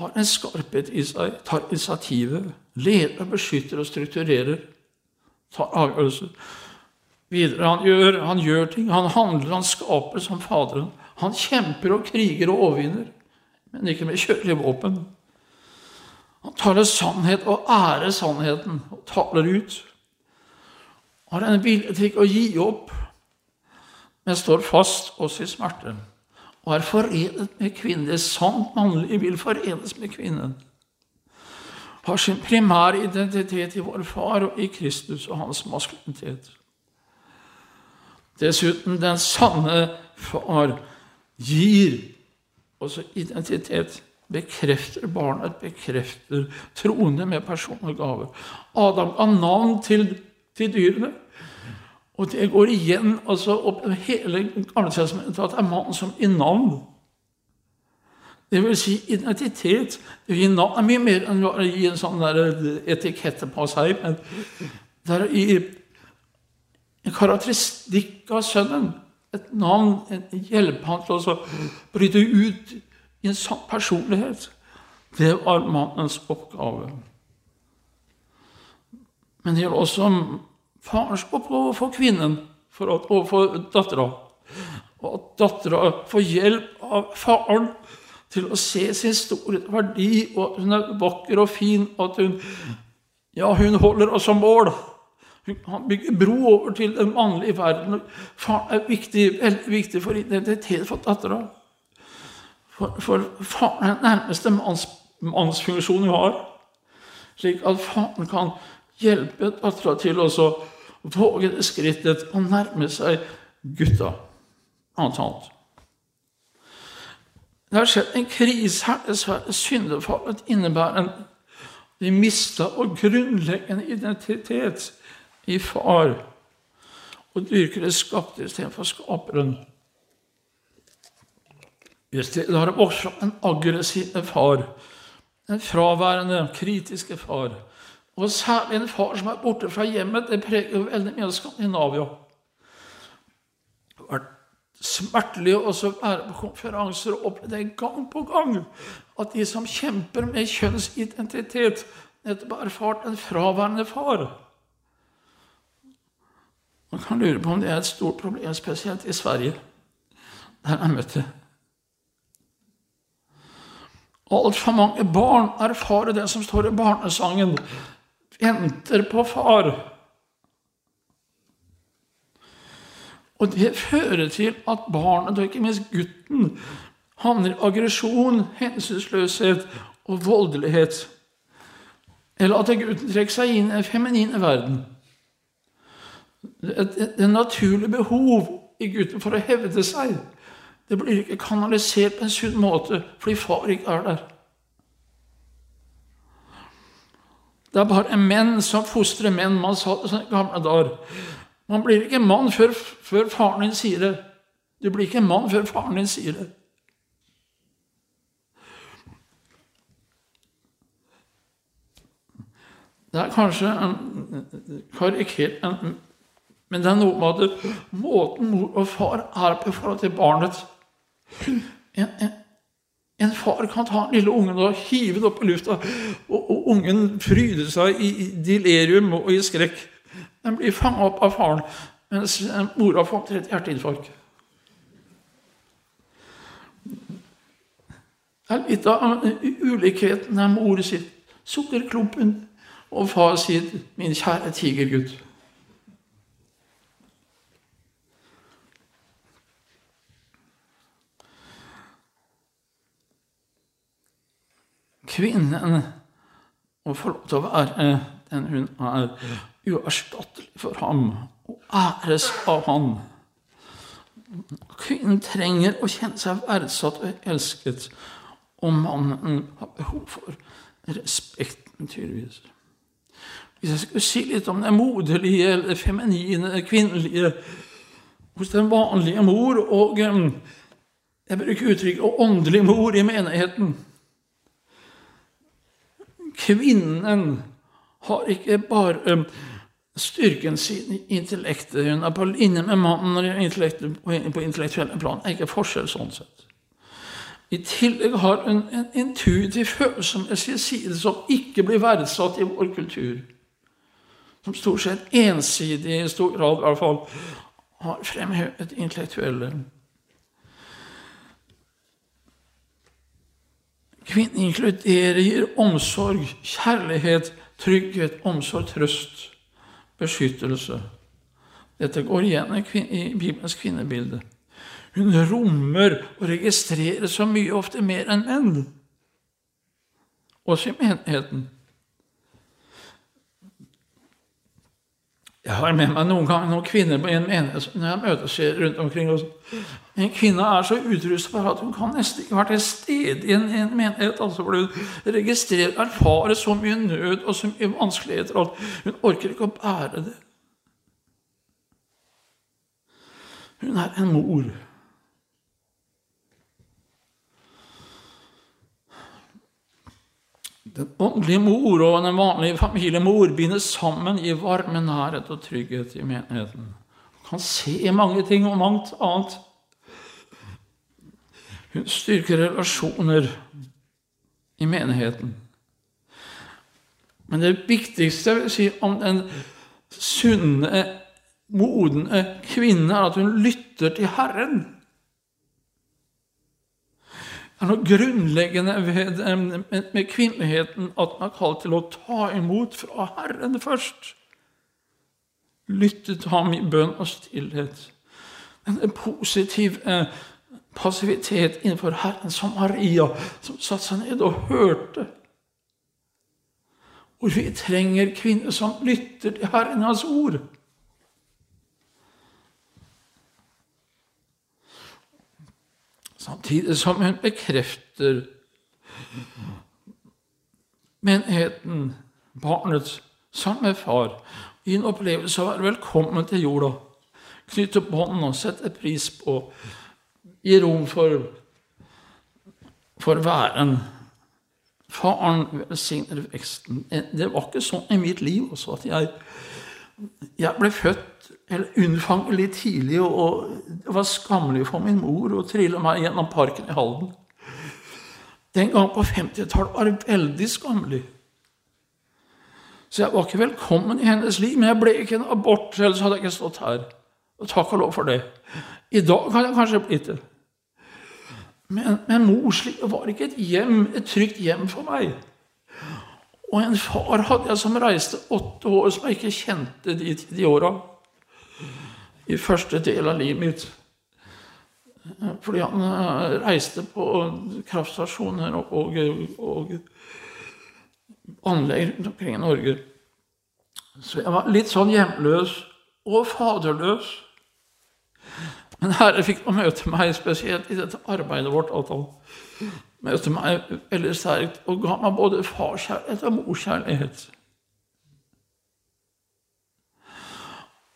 har en skarphet i seg, tar initiativet, leder, beskytter og strukturerer, tar avgjørelser videre. Han gjør, han gjør ting, han handler, han skaper som Faderen. Han kjemper og kriger og overvinner, men ikke med kjølige våpen. Han taler sannhet og ærer sannheten og taler ut. Har en vilje til ikke å gi opp, men står fast også i smerte. Og er forenet med kvinnen. Det sant mannlige vil forenes med kvinnen. Har sin primære identitet i vår far og i Kristus og hans maskulinitet. Dessuten, den sanne far gir også identitet bekrefter barnet, bekrefter troende med personlige gaver. Adam ga navn til, til dyrene. Og det går igjen altså opp hele Gamletestamentet at det er mannen som i navn. Det vil si identitet. Det gir navn er mye mer enn å gi en sånn etikette på seg. Men det er i en karakteristikk av sønnen. Et navn, en hjelpe han til å bryte ut i en sånn personlighet. Det var mannens oppgave. Men det gjelder også farens oppgave for kvinnen for å, og for dattera. Og at dattera får hjelp av faren til å se sin store verdi, og at hun er vakker og fin, og at hun, ja, hun holder oss som mål. Han bygger bro over til den mannlige verden. Faren er viktig, veldig viktig for identitet for dattera. For, for faren er den nærmeste manns, mannsfunksjonen vi har. Slik at faren kan hjelpe dattera til å det skrittet å nærme seg gutta, annet. Det har skjedd en krise her, dessverre. Syndefallet innebærer en de mista vår grunnleggende identitet i far og dyrker det skapte istedenfor skaperen. I stedet har det også en aggressiv far, en fraværende, kritiske far. Og særlig en far som er borte fra hjemmet. Det preger jo veldig mye av Skandinavia. Det har vært smertelig å være på konferanser og oppleve gang på gang at de som kjemper med kjønnsidentitet, nettopp har erfart en fraværende far. Man kan lure på om det er et stort problem, spesielt i Sverige, der jeg møtte Altfor mange barn erfarer det som står i barnesangen venter på far. Og det fører til at barnet, og ikke minst gutten, havner i aggresjon, hensynsløshet og voldelighet. Eller at gutten trekker seg inn i den feminine verden. Det naturlige behov i gutten for å hevde seg det blir ikke kanalisert på en sunn måte fordi far ikke er der. Det er bare menn som fostrer menn. Man sa det sånn i gamle dager. Man blir ikke mann før, før faren din sier det. Du blir ikke mann før faren din sier det. Det er kanskje en karikert, men det er noe med at måten mor og far er på i forhold til barnet en, en, en far kan ta den lille ungen og hive den opp i lufta, og, og ungen fryder seg i, delirium og i skrekk. Den blir fanga opp av faren, mens mora får et hjerteinfarkt. Det er litt av ulikheten der mor sier 'sukkerklumpen', og far sier 'min kjære tigergutt'. Kvinnen å få lov til å være den hun er, uerstattelig for ham og æres av ham. Kvinnen trenger å kjenne seg verdsatt og elsket, og mannen har behov for respekt, tydeligvis. Hvis jeg skulle si litt om det moderlige, eller feminine, kvinnelige hos den vanlige mor, og jeg bruker uttrykket 'åndelig mor' i menigheten Kvinnen har ikke bare styrken sin i intellektet. Hun er på linje med mannen på intellektuelle plan. Det er ikke forskjell sånn sett. I tillegg har hun en intuitiv følelsesmessig side som ikke blir verdsatt i vår kultur. Som stort sett ensidig, i stor grad i hvert fall, har fremhevet intellektuelle. Kvinnen inkluderer, gir omsorg, kjærlighet, trygghet, omsorg, trøst, beskyttelse. Dette går igjen i Bibelens kvinnebilde. Hun rommer og registrerer så mye, ofte mer enn menn. Også i menigheten. Jeg har med meg noen ganger noen kvinner på en menighet når jeg møter ser rundt omkring. En kvinne er så utrustet for at hun kan nesten ikke være til stede i en, en menighet. altså for Hun registrerer, erfarer så mye nød og så mye vanskeligheter at hun orker ikke å bære det. Hun er en mor. Den åndelige mor og den vanlige familiemor bindes sammen i varme nærhet og trygghet i menigheten. Hun kan se mange ting og mangt annet. Hun styrker relasjoner i menigheten. Men det viktigste vil si om den sunne, modne kvinnen, er at hun lytter til Herren. Er noe grunnleggende ved, med kvinneligheten at man er kalt til å ta imot fra Herren først. Lytte til ham i bønn og stillhet. En positiv eh, passivitet innenfor Herren, som Maria, som satte seg ned og hørte. Hvor vi trenger kvinner som lytter til Herren hans ord. Samtidig som hun bekrefter menigheten, barnet, sammen med far, i en opplevelse av å være velkommen til jorda. Knytte bånd og sette pris på, gi rom for, for væren. Faren velsigner veksten. Det var ikke sånn i mitt liv også at jeg, jeg ble født eller unnfanget litt tidlig, og det var skammelig for min mor å trille meg gjennom parken i Halden. Den gang på 50-tallet var det veldig skammelig. Så jeg var ikke velkommen i hennes liv. Men jeg ble ikke en abort, ellers hadde jeg ikke stått her. Og takk og lov for det. I dag kan jeg kanskje blitt det. Men, men morslivet var ikke et hjem, et trygt hjem for meg. Og en far hadde jeg som reiste åtte år, som jeg ikke kjente de, de åra i første del av livet mitt. Fordi han eh, reiste på kraftstasjoner og, og, og anlegg rundt omkring i Norge. Så jeg var litt sånn hjemløs og faderløs. Men Herre fikk å møte meg, spesielt i dette arbeidet vårt. at møtte meg veldig sterkt og ga meg både farskjærlighet og morskjærlighet.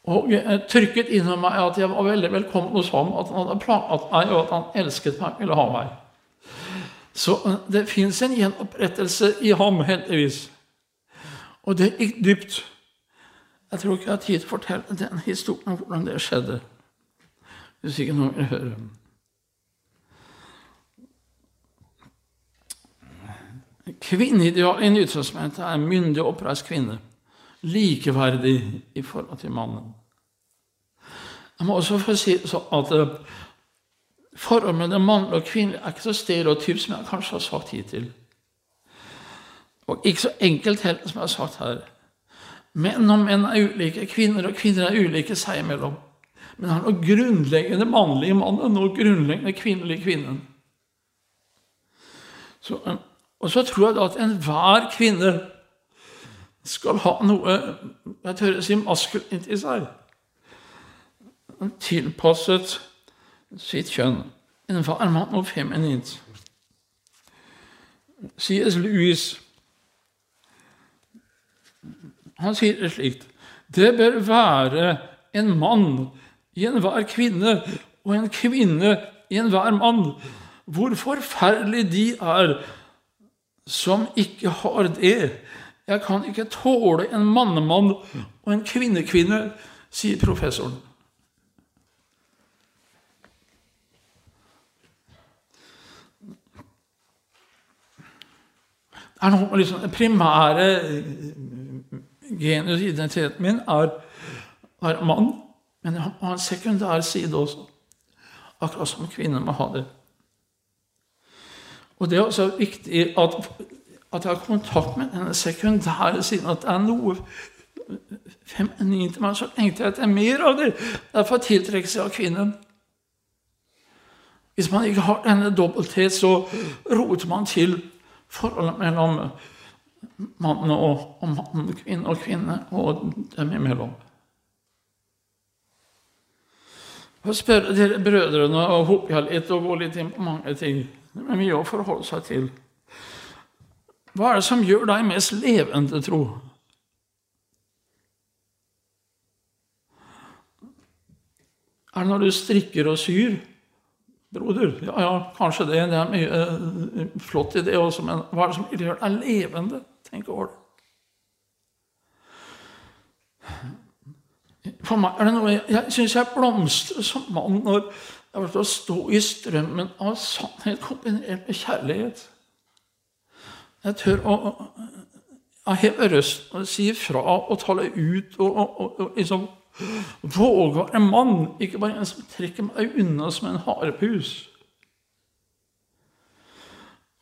Og trykket innom meg at jeg var veldig velkommen hos ham, at han hadde planlagt meg, og at han elsket meg, og ville ha meg. Så eh, det fins en gjenopprettelse i ham, heldigvis. Og det gikk dypt. Jeg tror ikke jeg har tid til å fortelle den historien om hvordan det skjedde. Hvis ikke noen vil høre. Kvinneidealet i Nytestamentet er myndig, oppreist kvinne. Likeverdig i forhold til mannen. Jeg må også få si at eh, forholdet mellom mann og kvinnelig er ikke så stereotypt som jeg kanskje har sagt hittil. Og ikke så enkelt heller, som jeg har sagt her. Menn og menn er ulike, kvinner og kvinner er ulike seg imellom. Men er noe grunnleggende mannlig i mannen, noe grunnleggende kvinnelig i kvinnen. Så, eh, og så tror jeg da at enhver kvinne skal ha noe jeg tør å si maskulint i seg tilpasset sitt kjønn. En mann og feminint. C.S. Lewis han sier det slikt Det bør være en mann i enhver kvinne og en kvinne i enhver mann. Hvor forferdelig de er som ikke har det. Jeg kan ikke tåle en mannemann og en kvinnekvinne, sier professoren. er noe liksom, Den primære genusidentiteten min er, er mann, men jeg har en sekundær side også. Akkurat som kvinner må ha det. Og det er også viktig at, at jeg har kontakt med denne sekundære siden. At det er noe feminint i meg. Så lengter etter mer av det. Derfor tiltrekkes jeg av kvinnen. Hvis man ikke har denne dobbelthet, så roter man til forholdet mellom mann og, og mann, kvinne og kvinne, og dem imellom. Jeg spørre dere brødrene og hoppe litt og gå litt inn på mange ting. Det er mye å forholde seg til. Hva er det som gjør deg mest levende, tro? Er det når du strikker og syr? Broder, ja, ja, kanskje det. Det er mye uh, flott i det også, men hva er det som gjør deg levende? Tenk over det. For meg er det noe Jeg, jeg syns jeg blomstrer som mann når jeg har å stå i strømmen av sannhet kombinert med kjærlighet. Jeg tør å, å heve røsten og si ifra og tale ut og, og, og, og liksom våge å være mann, ikke bare en som trekker meg unna som en harepus.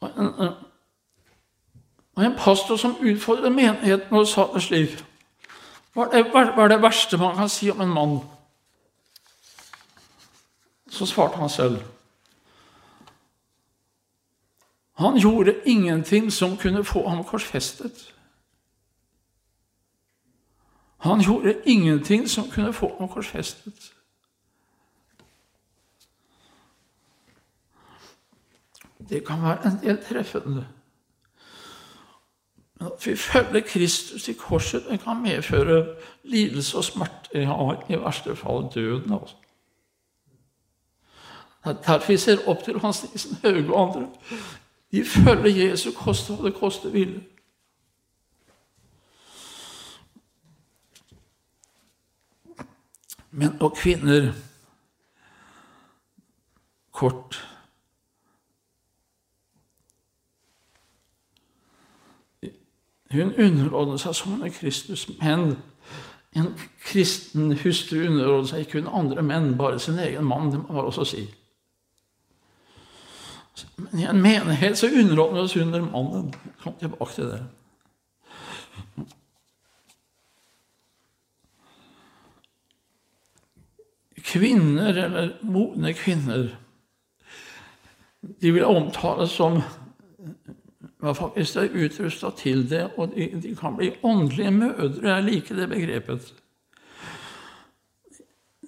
Og en, og en pastor som utfordret menigheten og sa det slik hva er, det, hva er det verste man kan si om en mann? Så svarte han selv. Han gjorde ingenting som kunne få ham korsfestet. Han gjorde ingenting som kunne få ham korsfestet. Det kan være en del treffende. Men at vi følger Kristus i korset, det kan medføre lidelse og smerte, ja, i verste fall døden. Altså. Derfor vi ser opp til Hans Nilsen Hauge og andre. De følger Jesu koste hva det koste ville. Menn og kvinner kort Hun underordnet seg som en Kristus, men en kristen hustru underordnet seg ikke hun andre menn, bare sin egen mann. det må man også si. Men i en menighet så underordner oss under mannen. Kom tilbake til det. Kvinner, eller modne kvinner, de vil omtales som var faktisk er utrusta til det, og de, de, kan bli åndelige mødre. Jeg liker det begrepet.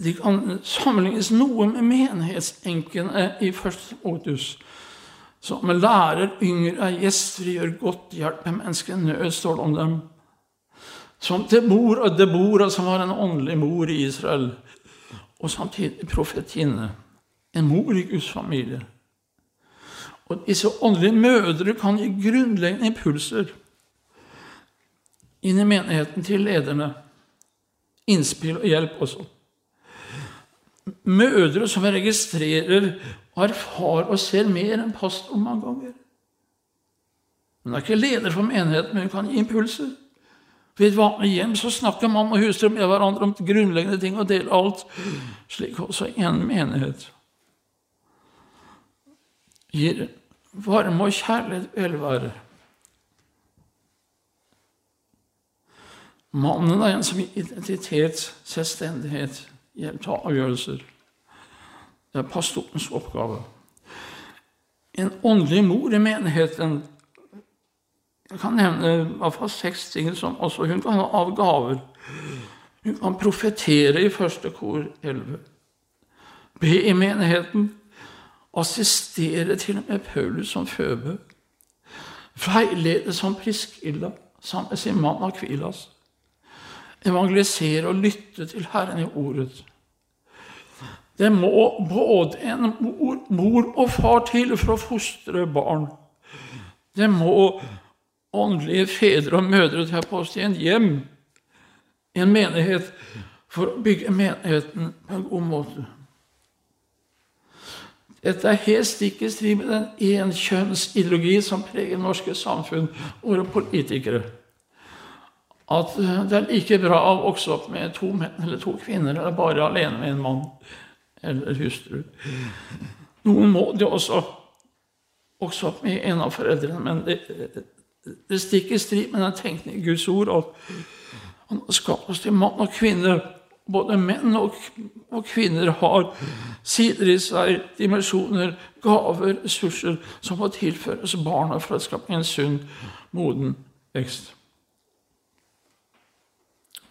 De kan sammenlignes noe med menighetsenkene i første modus. Som lærer yngre gjester gjør godt hjelp med mennesker i nød, står det om dem. Som Debora, Debora, som var en åndelig mor i Israel, og samtidig profetinne. En mor i Guds familie. Og disse åndelige mødre kan gi grunnleggende impulser inn i menigheten til lederne. Innspill og hjelp også. Mødre som registrerer og erfarer og ser mer enn pastor mange ganger. Hun er ikke leder for menigheten, men hun kan gi impulser. Ved et vanlig hjem så snakker mann og hustru med hverandre om grunnleggende ting og deler alt. Slik også en menighet gir varme og kjærlighet velvære. Mannen er en som gir identitet, selvstendighet, til avgjørelser. Det er pastorens oppgave. En åndelig mor i menigheten Jeg kan nevne i hvert fall seks ting som også hun kan ha av gaver. Hun kan profetere i første kor 11. Be i menigheten assistere til og med Paulus som føbe, veilede som Priskilla sammen med sin mann Akvilas, evangelisere og lytte til Herren i ordet. Det må både en mor, mor og far til for å fostre barn. Det må åndelige fedre og mødre ta på oss i en hjem, en menighet, for å bygge menigheten på en god måte. Dette er helt stikk i strid med den enkjønnsideologi som preger norske samfunn og våre politikere. At det er like bra å vokse opp med to menn eller to kvinner eller bare alene med en mann eller hustru. Noen må det også også med en av foreldrene, men det, det stikker i strid med den tenkningen i Guds ord at han har skapt oss til mann og kvinne både menn og, og, kvinner har sider i seg, dimensjoner, gaver, ressurser som må tilføres barna for å skape en sunn, moden vekst.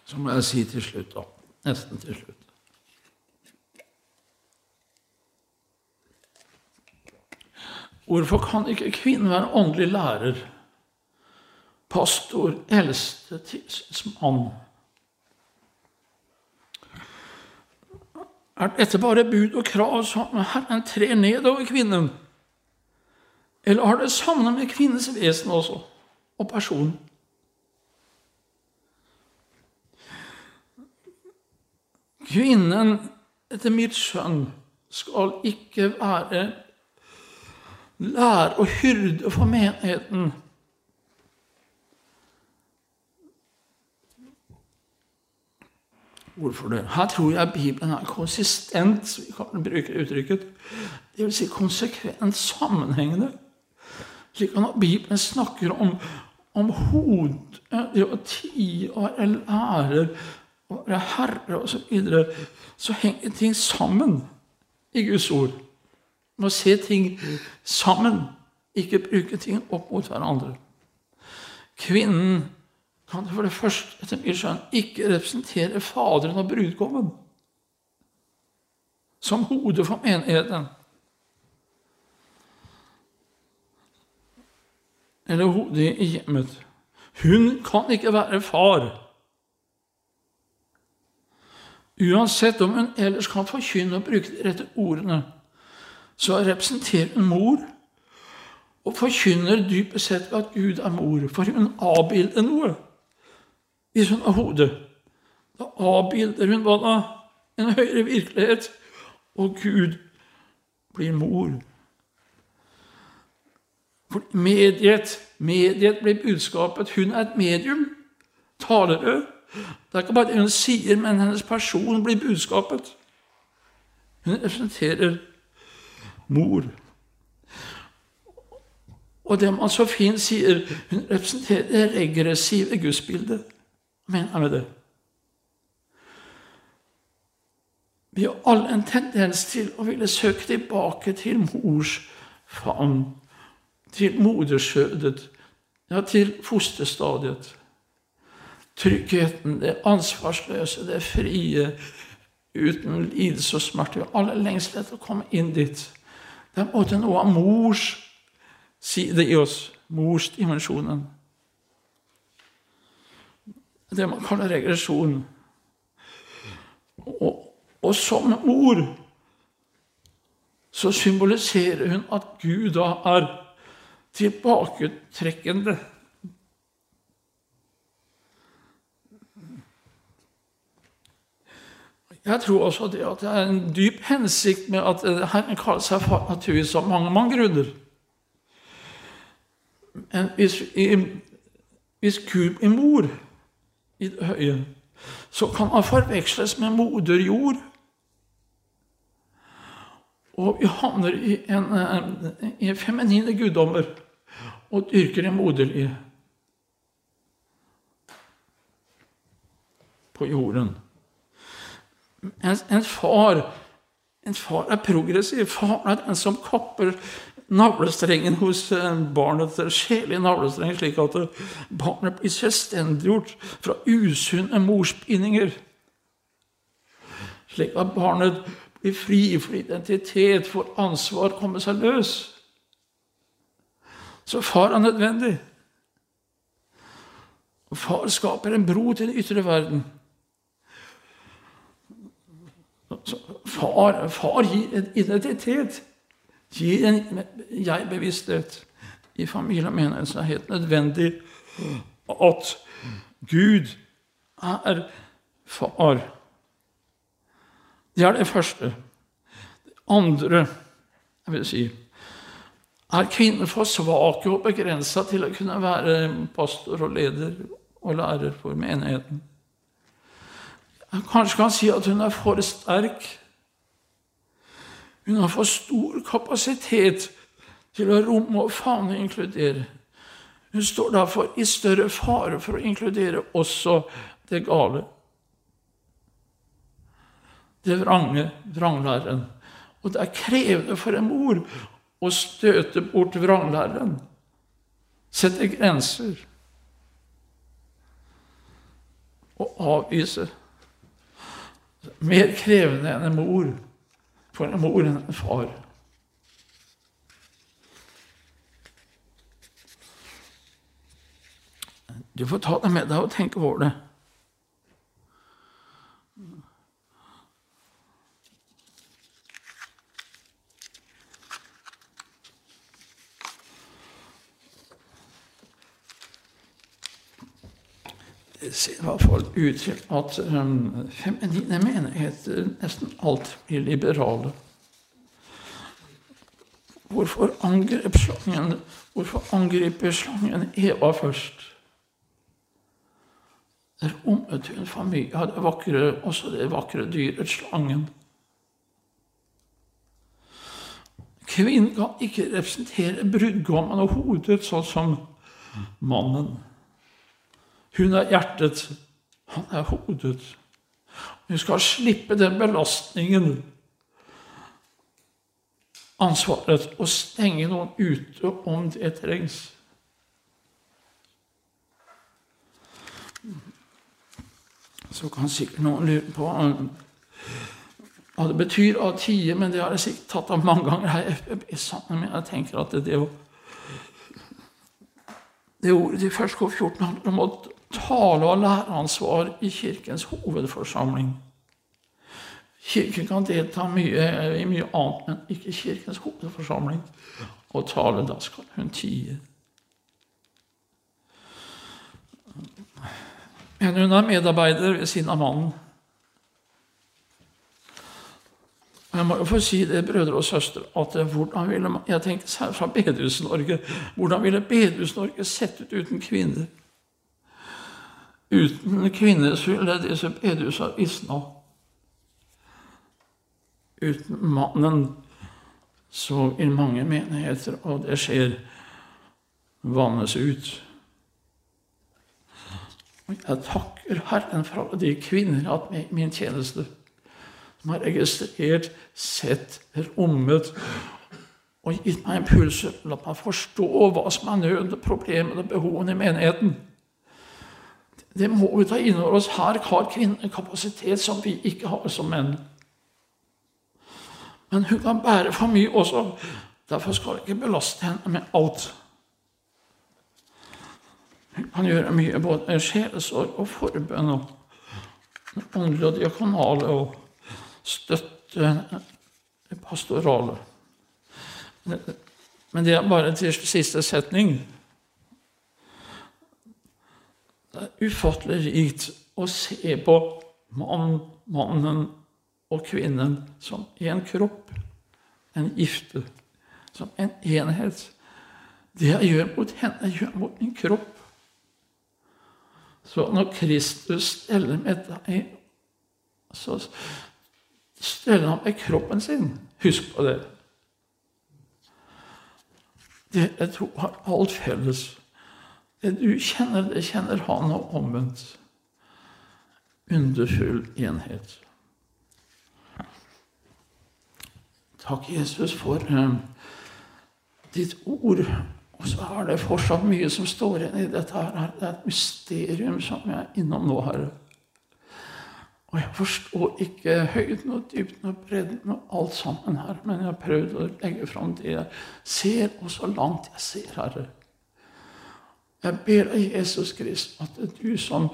Så må jeg si til slutt, da. Nesten til slutt. Hvorfor kan ikke kvinnen være åndelig lærer, pastor, eldste tilsynsmann? Er dette bare bud og krav som Herren trer nedover kvinnen? Eller har det sammen med kvinnens vesen også, og person? Kvinnen, etter mitt skjønn, skal ikke være lærer og hyrde for menigheten. Hvorfor det? Her tror jeg Bibelen er konsistent, som vi kan bruke uttrykket. Det vil si konsekvent sammenhengende. Slik at når Bibelen snakker om, om hodet, det å tie og være og være herre osv., så, videre, så henger ting sammen i Guds ord. Må se ting sammen, ikke bruke ting opp mot hverandre. Kvinnen kan for det første etter mitt skjønn ikke representere Faderen og brudgommen som hode for menigheten. Eller hodet i hjemmet. Hun kan ikke være far. Uansett om hun ellers kan forkynne og bruke de rette ordene, så representerer hun mor og forkynner dypest sett at Gud er mor, for hun avbilder noe hvis hun har hodet. Da avbilder hun hva da? En høyere virkelighet. Og Gud blir mor. For mediet, mediet blir budskapet. Hun er et medium. Talerør. Det er ikke bare det hun sier, men hennes person blir budskapet. Hun representerer mor. Og det man så fint sier, hun representerer det regressive gudsbildet. Mener med det? Vi har alle en tendens til å ville søke tilbake til mors favn, til moderskjødet, ja, til fosterstadiet. Tryggheten, det ansvarsløse, det frie, uten lidelse og smerte. Vi har alle lengst etter å komme inn dit. Det er på en måte noe av mors side i oss, morsdimensjonen. Det man kaller regresjon. Og, og som mor så symboliserer hun at Gud da er tilbaketrekkende. Jeg tror også det at det er en dyp hensikt med at Herren kaller seg far naturligvis av mange, mange grunner. Men hvis, hvis Gud blir mor i det høye, så kan man forveksles med moder jord. Og vi havner i, en, i feminine guddommer og dyrker det moderlige på jorden. En, en, far en far er progressiv. Faren er den som kapper navlestrengen hos eh, barnet, den sjelige navlestrengen, slik at eh, barnet blir selvstendiggjort fra usunne morsbindinger. Slik at barnet blir fri for identitet, for ansvar, komme seg løs. Så far er nødvendig. Far skaper en bro til den ytre verden. Far, far gir en identitet. Gir en jeg-bevissthet i familie og menighet. er er helt nødvendig at Gud er far. Det er det første. Det andre jeg vil si, er kvinner for svake og begrensa til å kunne være pastor og leder og lærer for menigheten. Kanskje kan si at hun er for sterk hun har for stor kapasitet til å romme og favne og inkludere. Hun står derfor i større fare for å inkludere også det gale. Det vrange, vranglæren. Og det er krevende for en mor å støte bort vranglæren. Sette grenser. Og avvise. Mer krevende enn en mor, for en mor enn en far. Du får ta det med deg og tenke over det. I hvert fall ut til at um, feminine menigheter nesten alt blir liberale. Hvorfor angrep slangen Hvorfor angriper slangen Eva først? Rommet hun for mye av det vakre, også det vakre dyret slangen. Kvinnen kan ikke representere brudgommen og hodet sånn som mannen. Hun er hjertet, han er hodet. Hun skal slippe den belastningen, ansvaret, å stenge noen ute om det trengs. Så kan sikkert noen lure på hva det betyr å tie, men det har jeg sikkert tatt av mange ganger her i FBB-sammenheng. Men jeg tenker at det, det, det ordet i 1 K14 handler om å tale- og læreansvar i Kirkens hovedforsamling. Kirken kan delta mye, i mye annet, men ikke Kirkens hovedforsamling. Og tale, da skal hun tie. Men hun er medarbeider ved siden av mannen. Jeg må jo få si det, brødre og søstre, at hvordan ville man, jeg tenker særlig fra Bedehus-Norge Hvordan ville Bedehus-Norge sett ut uten kvinner? Uten kvinner er disse bedehusa visna. Uten mannen så vil mange menigheter, og det skjer, vannes ut. Jeg takker Herren for alle de kvinner i min tjeneste, som har registrert, sett, rommet og gitt meg impulser. La meg forstå hva som er nød, problemene og behovene i menigheten. Det må vi ta inn over oss. Her har kvinnen en kapasitet som vi ikke har som menn. Men hun kan bære for mye også. Derfor skal jeg ikke belaste henne med alt. Hun kan gjøre mye, både sjelesorg og forbønn og åndelig og diakonale og støtte pastorale. Men det er bare til siste setning. Det er ufattelig rikt å se på mannen, mannen og kvinnen som en kropp, en gifte, som en enhet. Det jeg gjør mot henne, jeg gjør mot min kropp. Så når Kristus steller med deg, så steller han med kroppen sin. Husk på det. Dere to har alt felles. Det du kjenner, det kjenner han, og omvendt. Underfull enhet. Takk, Jesus, for uh, ditt ord. Og så er det fortsatt mye som står igjen i dette. her. Det er et mysterium som jeg er innom nå, Herre. Og jeg forstår ikke høyden og dybden og bredden og alt sammen her, men jeg har prøvd å legge fram det jeg ser, og så langt jeg ser, Herre. Jeg ber deg, Jesus Krist, at du som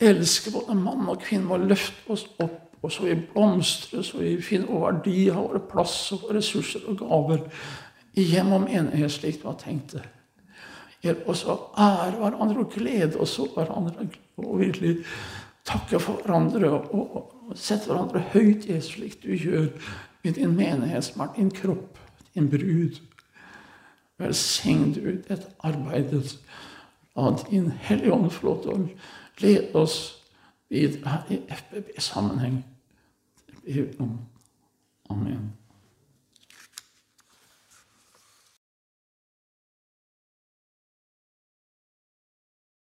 elsker både mann og kvinne, må løfte oss opp, og så vi blomstrer, så vi finner vår verdi av våre plass og våre ressurser og gaver i hjem og menighet, slik du har tenkt det. Hjelp oss å ære hverandre og glede oss over hverandre og virkelig takke for hverandre og, sette hverandre høyt, Jesus, slik du gjør i din menighet, som er din kropp, din brud. Velsign du dette arbeidet. La din Hellige Ånd få lov til å lede oss videre i FBB-sammenheng. Amen.